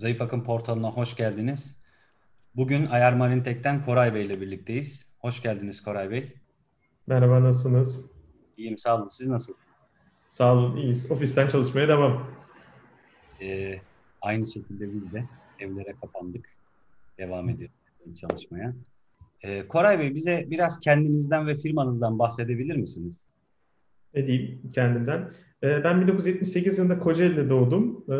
Zayıf Akım portalına hoş geldiniz. Bugün Ayar Marintek'ten Koray Bey ile birlikteyiz. Hoş geldiniz Koray Bey. Merhaba, nasılsınız? İyiyim, sağ olun. Siz nasılsınız? Sağ olun, iyiyiz. Ofisten çalışmaya devam. Ee, aynı şekilde biz de evlere kapandık. Devam ediyoruz çalışmaya. Ee, Koray Bey, bize biraz kendinizden ve firmanızdan bahsedebilir misiniz? Edeyim kendimden. Ee, ben 1978 yılında Kocaeli'de doğdum. Ee,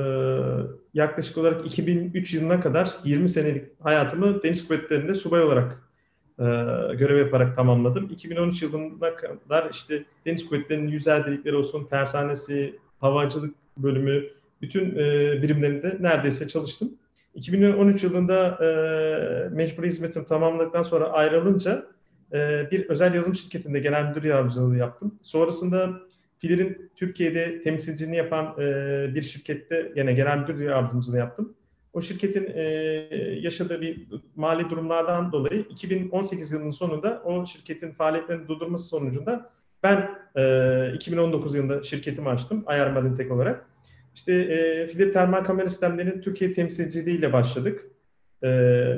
yaklaşık olarak 2003 yılına kadar 20 senelik hayatımı Deniz Kuvvetleri'nde subay olarak e, görev yaparak tamamladım. 2013 yılına kadar işte Deniz Kuvvetleri'nin yüzer delikleri olsun, tersanesi, havacılık bölümü, bütün e, birimlerinde neredeyse çalıştım. 2013 yılında e, mecburi hizmetim tamamladıktan sonra ayrılınca e, bir özel yazılım şirketinde genel müdür yardımcılığı yaptım. Sonrasında Filir'in Türkiye'de temsilciliğini yapan e, bir şirkette yine genel müdür yardımcılığı yaptım. O şirketin e, yaşadığı bir mali durumlardan dolayı 2018 yılının sonunda o şirketin faaliyetlerini durdurması sonucunda ben e, 2019 yılında şirketimi açtım Ayar Marintek olarak. İşte e, Termal Kamera Sistemleri'nin Türkiye temsilciliğiyle başladık. E,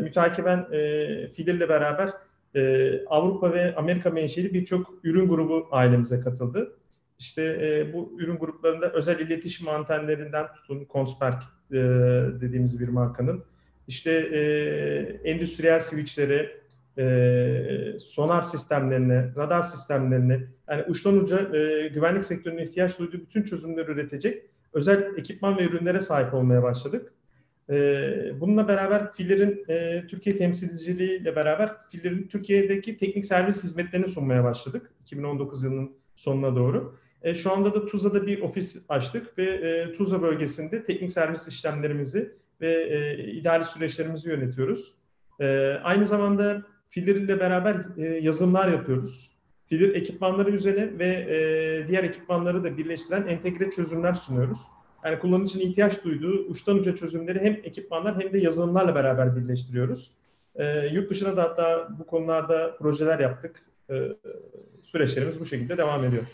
mütakiben e, Filir'le beraber e, Avrupa ve Amerika menşeli birçok ürün grubu ailemize katıldı. İşte e, bu ürün gruplarında özel iletişim antenlerinden tutun, Konsperk e, dediğimiz bir markanın, işte e, endüstriyel switchlere, e, sonar sistemlerine, radar sistemlerine, yani uçtan uca e, güvenlik sektörünün ihtiyaç duyduğu bütün çözümleri üretecek özel ekipman ve ürünlere sahip olmaya başladık. E, bununla beraber Filler'in e, Türkiye temsilciliğiyle beraber Filler'in Türkiye'deki teknik servis hizmetlerini sunmaya başladık 2019 yılının sonuna doğru. E, şu anda da Tuzla'da bir ofis açtık ve e, Tuzla bölgesinde teknik servis işlemlerimizi ve idari süreçlerimizi yönetiyoruz. Aynı zamanda Filir ile beraber yazılımlar yapıyoruz. Filir ekipmanları üzerine ve diğer ekipmanları da birleştiren entegre çözümler sunuyoruz. Yani kullanıcının ihtiyaç duyduğu uçtan uca çözümleri hem ekipmanlar hem de yazılımlarla beraber birleştiriyoruz. E, yurt dışına da hatta bu konularda projeler yaptık. E, süreçlerimiz bu şekilde devam ediyor.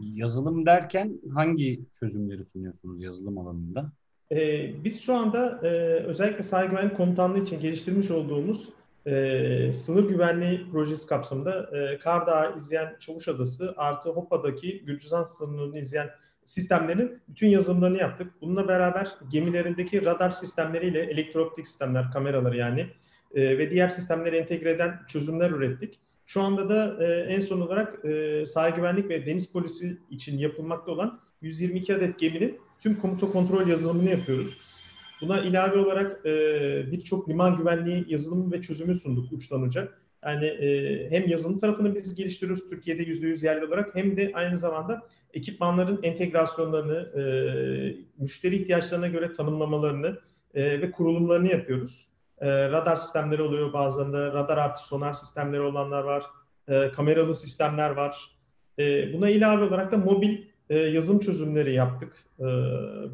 Yazılım derken hangi çözümleri sunuyorsunuz yazılım alanında? Ee, biz şu anda e, özellikle sahil güvenlik komutanlığı için geliştirmiş olduğumuz e, sınır güvenliği projesi kapsamında e, Kardağ izleyen Çavuş Adası artı Hopa'daki Gürcistan sınırını izleyen sistemlerin bütün yazılımlarını yaptık. Bununla beraber gemilerindeki radar sistemleriyle elektrooptik sistemler, kameraları yani e, ve diğer sistemleri entegre eden çözümler ürettik. Şu anda da e, en son olarak e, sahil güvenlik ve deniz polisi için yapılmakta olan 122 adet geminin tüm komuta kontrol yazılımını yapıyoruz. Buna ilave olarak e, birçok liman güvenliği yazılımı ve çözümü sunduk uçtan uca. Yani e, hem yazılım tarafını biz geliştiriyoruz Türkiye'de %100 yerli olarak hem de aynı zamanda ekipmanların entegrasyonlarını, e, müşteri ihtiyaçlarına göre tanımlamalarını e, ve kurulumlarını yapıyoruz. E, radar sistemleri oluyor bazılarında, radar artı sonar sistemleri olanlar var, e, kameralı sistemler var. E, buna ilave olarak da mobil e, yazım çözümleri yaptık. E,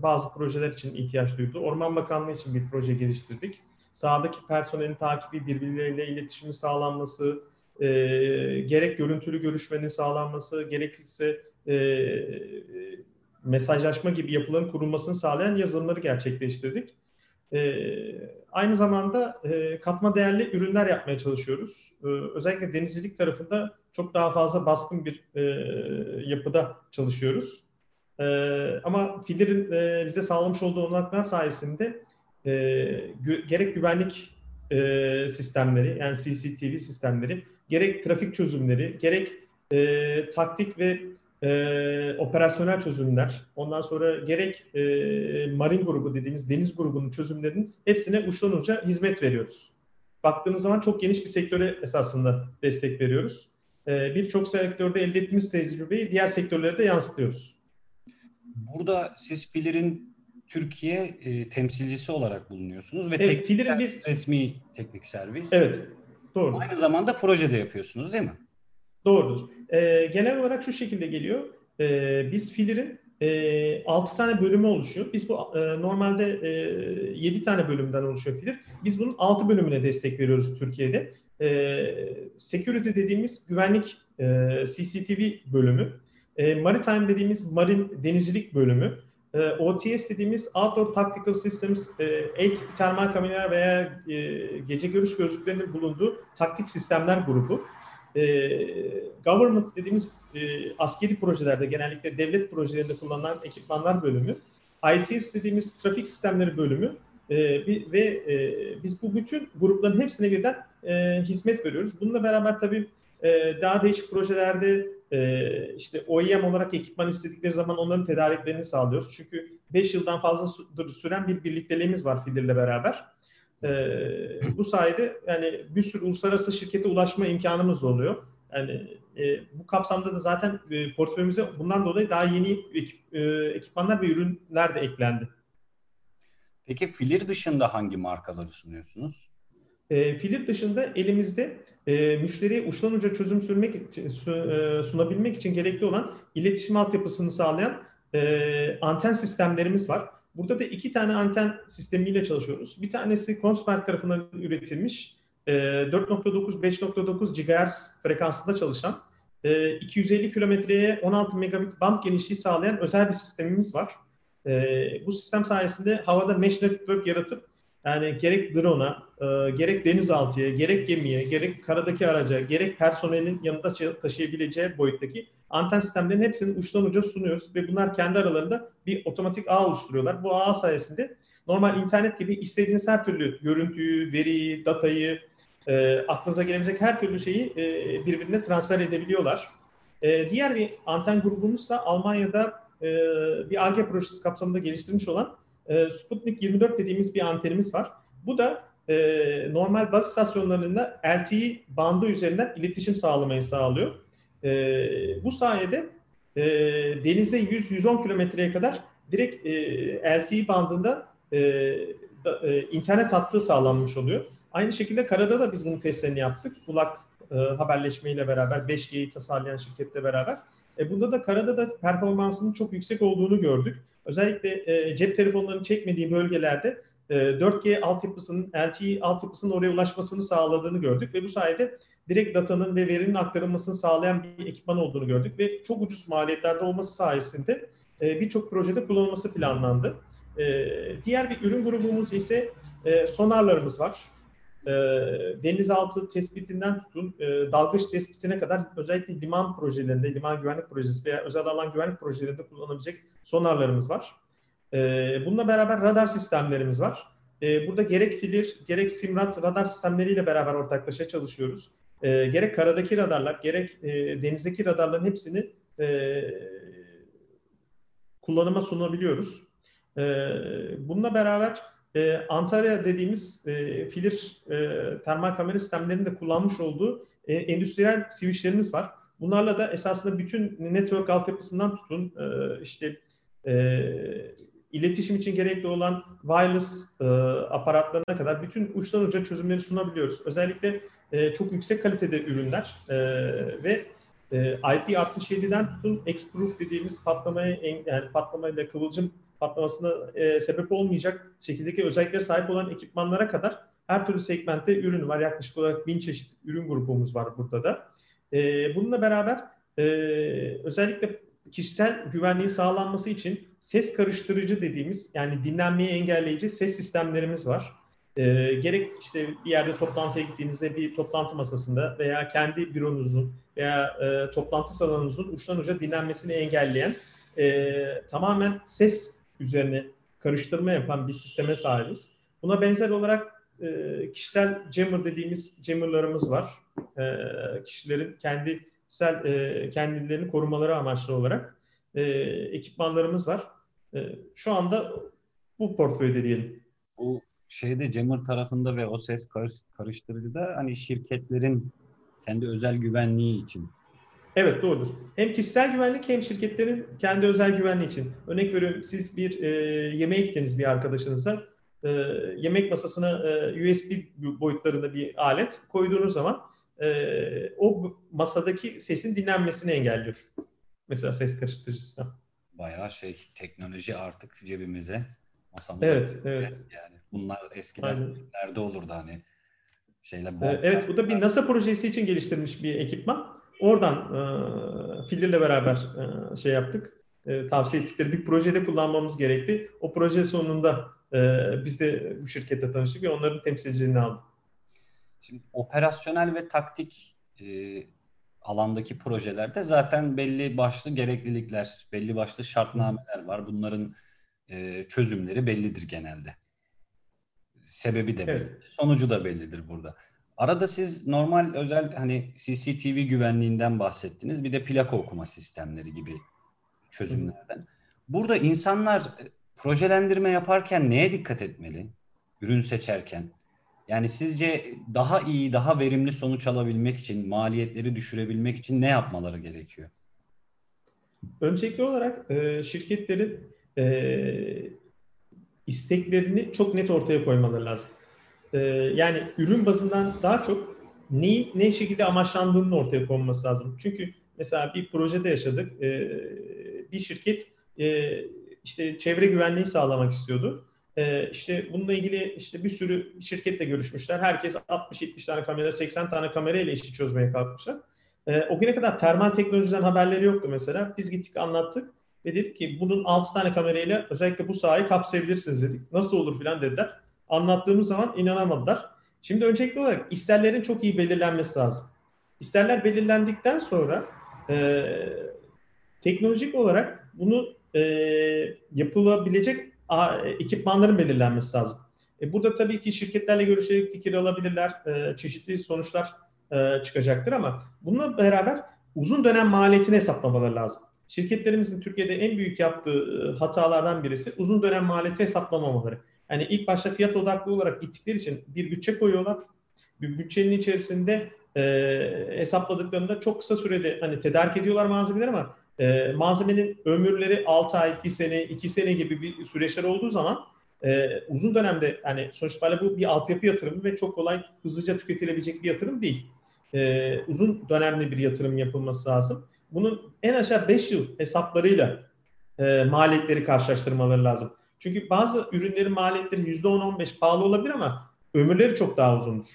bazı projeler için ihtiyaç duydu. Orman Bakanlığı için bir proje geliştirdik. Sahadaki personelin takibi, birbirleriyle iletişimi sağlanması, e, gerek görüntülü görüşmenin sağlanması, gerekirse e, mesajlaşma gibi yapıların kurulmasını sağlayan yazılımları gerçekleştirdik. E, aynı zamanda e, katma değerli ürünler yapmaya çalışıyoruz. E, özellikle denizcilik tarafında çok daha fazla baskın bir e, yapıda çalışıyoruz. E, ama FİDİR'in e, bize sağlamış olduğu olanaklar sayesinde e, gü- gerek güvenlik e, sistemleri yani CCTV sistemleri, gerek trafik çözümleri, gerek e, taktik ve e, operasyonel çözümler, ondan sonra gerek e, marin grubu dediğimiz deniz grubunun çözümlerinin hepsine uçtan uca hizmet veriyoruz. Baktığınız zaman çok geniş bir sektöre esasında destek veriyoruz. E, Birçok sektörde elde ettiğimiz tecrübeyi diğer sektörlere de yansıtıyoruz. Burada siz Filir'in Türkiye e, temsilcisi olarak bulunuyorsunuz ve evet, Filir'in biz resmi teknik servis. Evet, doğru. Aynı zamanda projede yapıyorsunuz değil mi? Doğrudur. E, genel olarak şu şekilde geliyor. E, biz Filir'in e, 6 tane bölümü oluşuyor. Biz bu e, normalde e, 7 tane bölümden oluşuyor Filir. Biz bunun 6 bölümüne destek veriyoruz Türkiye'de. E, security dediğimiz güvenlik e, CCTV bölümü, e, maritime dediğimiz marin denizcilik bölümü, e, OTS dediğimiz Outdoor Tactical Systems, e, el tipi termal kameralar veya e, gece görüş gözlüklerinin bulunduğu taktik sistemler grubu. E, government dediğimiz e, askeri projelerde, genellikle devlet projelerinde kullanılan ekipmanlar bölümü. ITS dediğimiz trafik sistemleri bölümü e, ve e, biz bu bütün grupların hepsine birden e, hizmet veriyoruz. Bununla beraber tabii e, daha değişik projelerde e, işte OEM olarak ekipman istedikleri zaman onların tedariklerini sağlıyoruz. Çünkü 5 yıldan fazla süren bir birlikteliğimiz var Fidir'le beraber. E, bu sayede yani bir sürü uluslararası şirkete ulaşma imkanımız da oluyor. Yani e, bu kapsamda da zaten e, portföyümüze bundan dolayı daha yeni ekip, e, ekipmanlar ve ürünler de eklendi. Peki filir dışında hangi markaları sunuyorsunuz? E, filir dışında elimizde e, müşteriye uçtan uca çözüm sürmek için, e, sunabilmek için gerekli olan iletişim altyapısını sağlayan e, anten sistemlerimiz var. Burada da iki tane anten sistemiyle çalışıyoruz. Bir tanesi Kongsberg tarafından üretilmiş e, 4.9 5.9 GHz frekansında çalışan e, 250 kilometreye 16 megabit band genişliği sağlayan özel bir sistemimiz var. E, bu sistem sayesinde havada mesh network yaratıp yani gerek drone'a, e, gerek denizaltıya, gerek gemiye, gerek karadaki araca, gerek personelin yanında taşıyabileceği boyuttaki anten sistemlerin hepsini uçtan uca sunuyoruz ve bunlar kendi aralarında bir otomatik ağ oluşturuyorlar. Bu ağ sayesinde normal internet gibi istediğiniz her türlü görüntüyü, veriyi, datayı, e, aklınıza gelebilecek her türlü şeyi e, birbirine transfer edebiliyorlar. E, diğer bir anten grubumuzsa Almanya'da e, bir ARGE projesi kapsamında geliştirmiş olan e, Sputnik 24 dediğimiz bir antenimiz var. Bu da e, normal baz istasyonlarında LTE bandı üzerinden iletişim sağlamayı sağlıyor. E, bu sayede e, denizde 100-110 kilometreye kadar direkt e, LTE bandında e, da, e, internet hattı sağlanmış oluyor. Aynı şekilde karada da biz bunun testlerini yaptık. Kulak e, haberleşmeyle beraber 5G'yi tasarlayan şirketle beraber. E, bunda da karada da performansının çok yüksek olduğunu gördük. Özellikle e, cep telefonlarını çekmediği bölgelerde e, 4G altyapısının, LTE altyapısının oraya ulaşmasını sağladığını gördük ve bu sayede direkt datanın ve verinin aktarılmasını sağlayan bir ekipman olduğunu gördük ve çok ucuz maliyetlerde olması sayesinde e, birçok projede kullanılması planlandı. E, diğer bir ürün grubumuz ise e, sonarlarımız var e, denizaltı tespitinden tutun e, dalgıç tespitine kadar özellikle liman projelerinde, liman güvenlik projesi veya özel alan güvenlik projelerinde kullanabilecek sonarlarımız var. E, bununla beraber radar sistemlerimiz var. E, burada gerek filir, gerek simrat radar sistemleriyle beraber ortaklaşa çalışıyoruz. E, gerek karadaki radarlar, gerek e, denizdeki radarların hepsini e, kullanıma sunabiliyoruz. Bununla beraber e, Antalya dediğimiz filir termal kamera sistemlerinin de kullanmış olduğu endüstriyel switchlerimiz var. Bunlarla da esasında bütün network altyapısından tutun işte e, iletişim için gerekli olan wireless e, aparatlarına kadar bütün uçtan uca çözümleri sunabiliyoruz. Özellikle e, çok yüksek kalitede ürünler e, ve e, IP67'den tutun X-Proof dediğimiz patlamaya yani patlamayla kıvılcım patlamasına e, sebep olmayacak şekildeki özelliklere sahip olan ekipmanlara kadar her türlü segmentte ürün var. Yaklaşık olarak bin çeşit ürün grubumuz var burada da. E, bununla beraber e, özellikle kişisel güvenliğin sağlanması için ses karıştırıcı dediğimiz yani dinlenmeyi engelleyici ses sistemlerimiz var. E, gerek işte bir yerde toplantıya gittiğinizde bir toplantı masasında veya kendi büronuzun veya e, toplantı salonunuzun uçtan uca dinlenmesini engelleyen e, tamamen ses üzerine karıştırma yapan bir sisteme sahibiz. Buna benzer olarak e, kişisel jammer dediğimiz jammerlarımız var. E, kişilerin kendi kişisel e, kendilerini korumaları amaçlı olarak e, ekipmanlarımız var. E, şu anda bu portföyde diyelim. Bu şeyde jammer tarafında ve o ses karış, karıştırıcıda hani şirketlerin kendi özel güvenliği için Evet doğrudur. Hem kişisel güvenlik hem şirketlerin kendi özel güvenliği için. Örnek veriyorum siz bir e, yemeğe gittiniz bir arkadaşınızla. E, yemek masasına e, USB boyutlarında bir alet koyduğunuz zaman e, o masadaki sesin dinlenmesini engelliyor. Mesela ses karıştırıcı sistem. Bayağı şey teknoloji artık cebimize masamıza. Evet, evet. Yani bunlar eskiden nerede olurdu hani şeyle. E, evet bu da bir NASA projesi için geliştirilmiş bir ekipman. Oradan e, Filir'le beraber e, şey yaptık. e, tavsiye ettikleri bir projede kullanmamız gerekti. O proje sonunda e, biz de bu şirkette tanıştık ve onların temsilciliğini aldık. Şimdi operasyonel ve taktik e, alandaki projelerde zaten belli başlı gereklilikler, belli başlı şartnameler var. Bunların e, çözümleri bellidir genelde. Sebebi de belli, evet. sonucu da bellidir burada. Arada siz normal özel hani CCTV güvenliğinden bahsettiniz. Bir de plaka okuma sistemleri gibi çözümlerden. Burada insanlar e, projelendirme yaparken neye dikkat etmeli? Ürün seçerken. Yani sizce daha iyi, daha verimli sonuç alabilmek için, maliyetleri düşürebilmek için ne yapmaları gerekiyor? Öncelikli olarak e, şirketlerin e, isteklerini çok net ortaya koymaları lazım. E, yani ürün bazından daha çok neyi ne şekilde amaçlandığının ortaya konması lazım. Çünkü mesela bir projede yaşadık. Bir şirket işte çevre güvenliği sağlamak istiyordu. E, işte bununla ilgili işte bir sürü şirketle görüşmüşler. Herkes 60-70 tane kamera, 80 tane kamera ile işi çözmeye kalkmışlar. E, o güne kadar termal teknolojiden haberleri yoktu mesela. Biz gittik anlattık ve dedik ki bunun 6 tane kamerayla özellikle bu sahayı kapsayabilirsiniz dedik. Nasıl olur filan dediler. Anlattığımız zaman inanamadılar. Şimdi öncelikli olarak isterlerin çok iyi belirlenmesi lazım. İsterler belirlendikten sonra e, teknolojik olarak bunu e, yapılabilecek ekipmanların belirlenmesi lazım. E, burada tabii ki şirketlerle görüşerek fikir alabilirler, e, çeşitli sonuçlar e, çıkacaktır ama bununla beraber uzun dönem maliyetini hesaplamaları lazım. Şirketlerimizin Türkiye'de en büyük yaptığı e, hatalardan birisi uzun dönem maliyeti hesaplamamaları. Yani ilk başta fiyat odaklı olarak gittikleri için bir bütçe koyuyorlar. Bir bütçenin içerisinde e, hesapladıklarında çok kısa sürede hani tedarik ediyorlar malzemeleri ama e, malzemenin ömürleri 6 ay, 1 sene, 2 sene gibi bir süreçler olduğu zaman e, uzun dönemde yani sonuçta bu bir altyapı yatırımı ve çok kolay hızlıca tüketilebilecek bir yatırım değil. E, uzun dönemli bir yatırım yapılması lazım. Bunun en aşağı 5 yıl hesaplarıyla e, maliyetleri karşılaştırmaları lazım. Çünkü bazı ürünlerin maliyetleri %10-15 pahalı olabilir ama ömürleri çok daha uzundur.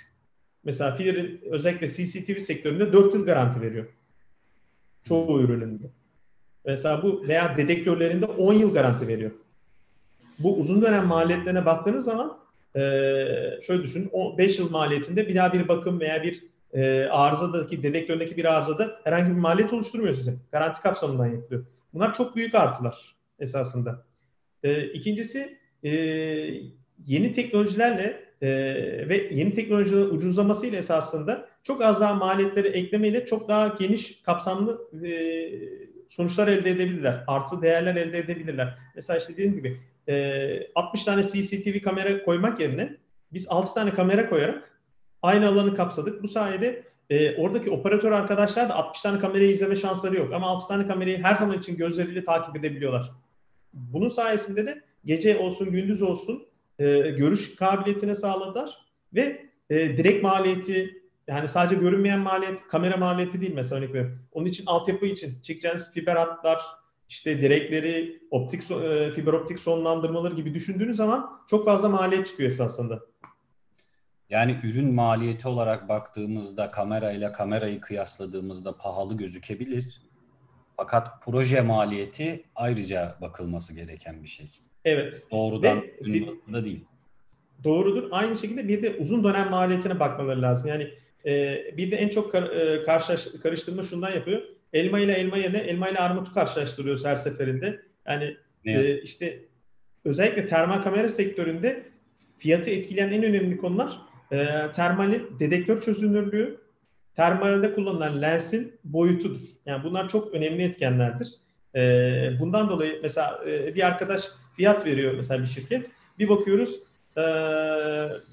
Mesela Filer'in özellikle CCTV sektöründe 4 yıl garanti veriyor. Çoğu ürününde. Mesela bu veya dedektörlerinde 10 yıl garanti veriyor. Bu uzun dönem maliyetlerine baktığınız zaman e, şöyle düşünün 5 yıl maliyetinde bir daha bir bakım veya bir e, arızadaki dedektöründeki bir arızada herhangi bir maliyet oluşturmuyor size. Garanti kapsamından yapılıyor. Bunlar çok büyük artılar esasında. E, ikincisi e, yeni teknolojilerle e, ve yeni teknolojilerin ucuzlamasıyla esasında çok az daha maliyetleri eklemeyle çok daha geniş kapsamlı e, sonuçlar elde edebilirler. Artı değerler elde edebilirler. Mesela işte dediğim gibi e, 60 tane CCTV kamera koymak yerine biz 6 tane kamera koyarak aynı alanı kapsadık. Bu sayede e, oradaki operatör arkadaşlar da 60 tane kamerayı izleme şansları yok. Ama 6 tane kamerayı her zaman için gözleriyle takip edebiliyorlar. Bunun sayesinde de gece olsun gündüz olsun e, görüş kabiliyetine sağladılar ve e, direkt maliyeti yani sadece görünmeyen maliyet kamera maliyeti değil mesela örnek veriyorum. Onun için altyapı için çekeceğiniz fiber hatlar, işte direkleri, optik e, fiber optik sonlandırmaları gibi düşündüğünüz zaman çok fazla maliyet çıkıyor esasında. Yani ürün maliyeti olarak baktığımızda kamerayla kamerayı kıyasladığımızda pahalı gözükebilir. Fakat proje maliyeti ayrıca bakılması gereken bir şey. Evet. Doğrudan da değil. Doğrudur. Aynı şekilde bir de uzun dönem maliyetine bakmaları lazım. Yani e, bir de en çok kar, e, karşılaş, karıştırma şundan yapıyor. Elma ile elma yerine elma ile armutu karşılaştırıyoruz her seferinde. Yani e, işte özellikle termal kamera sektöründe fiyatı etkileyen en önemli konular e, termalin dedektör çözünürlüğü, termalde kullanılan lensin boyutudur. Yani bunlar çok önemli etkenlerdir. E, bundan dolayı mesela e, bir arkadaş fiyat veriyor mesela bir şirket. Bir bakıyoruz e,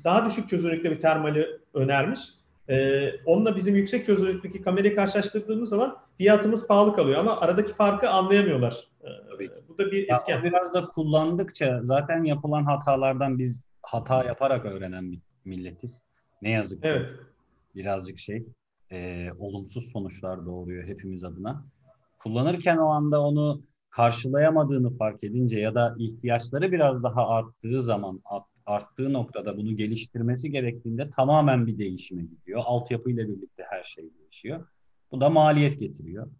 daha düşük çözünürlükte bir termali önermiş. E, onunla bizim yüksek çözünürlükteki kamerayı karşılaştırdığımız zaman fiyatımız pahalı kalıyor ama aradaki farkı anlayamıyorlar. E, Tabii. Bu da bir etken. Ya, biraz da kullandıkça zaten yapılan hatalardan biz hata yaparak öğrenen bir milletiz. Ne yazık ki. Evet. Birazcık şey e, olumsuz sonuçlar doğuruyor hepimiz adına. Kullanırken o anda onu karşılayamadığını fark edince ya da ihtiyaçları biraz daha arttığı zaman arttığı noktada bunu geliştirmesi gerektiğinde tamamen bir değişime gidiyor. Altyapıyla birlikte her şey değişiyor. Bu da maliyet getiriyor.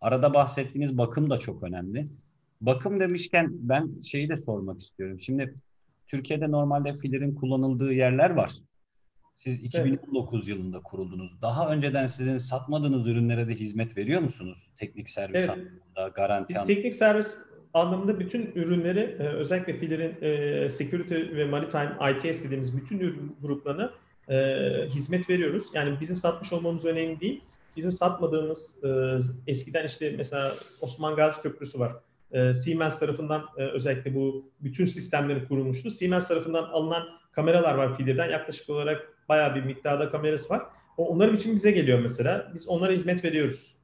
Arada bahsettiğiniz bakım da çok önemli. bakım demişken ben şeyi de sormak istiyorum. Şimdi Türkiye'de normalde filerin kullanıldığı yerler var. Siz 2019 evet. yılında kuruldunuz. Daha önceden sizin satmadığınız ürünlere de hizmet veriyor musunuz? Teknik servis evet. anlamında, garanti Biz teknik servis anlamında bütün ürünleri e, özellikle filerin e, security ve maritime ITS dediğimiz bütün ürün gruplarına e, hizmet veriyoruz. Yani bizim satmış olmamız önemli değil. Bizim satmadığımız eskiden işte mesela Osman Gazi Köprüsü var. Siemens tarafından özellikle bu bütün sistemleri kurulmuştu. Siemens tarafından alınan kameralar var filerden. Yaklaşık olarak bayağı bir miktarda kamerası var. Onların için bize geliyor mesela. Biz onlara hizmet veriyoruz.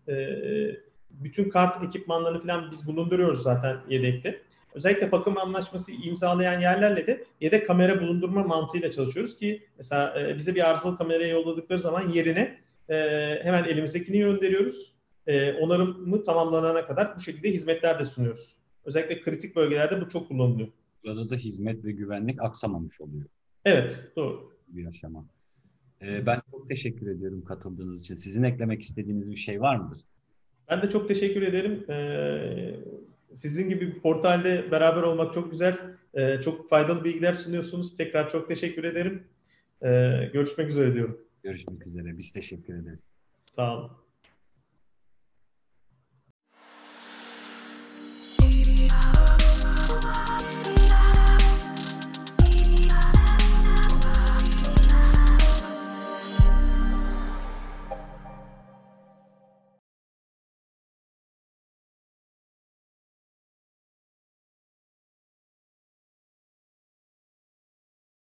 Bütün kart ekipmanlarını falan biz bulunduruyoruz zaten yedekte. Özellikle bakım anlaşması imzalayan yerlerle de yedek kamera bulundurma mantığıyla çalışıyoruz ki mesela e, bize bir arızalı kamerayı yolladıkları zaman yerine e, hemen elimizdekini gönderiyoruz. E, onarımı tamamlanana kadar bu şekilde hizmetler de sunuyoruz. Özellikle kritik bölgelerde bu çok kullanılıyor. Burada da hizmet ve güvenlik aksamamış oluyor. Evet, doğru. Bir aşama. ben çok teşekkür ediyorum katıldığınız için. Sizin eklemek istediğiniz bir şey var mıdır? Ben de çok teşekkür ederim. Ee, sizin gibi bir portalde beraber olmak çok güzel. Ee, çok faydalı bilgiler sunuyorsunuz. Tekrar çok teşekkür ederim. Ee, görüşmek üzere diyorum. Görüşmek üzere. Biz teşekkür ederiz. Sağ olun.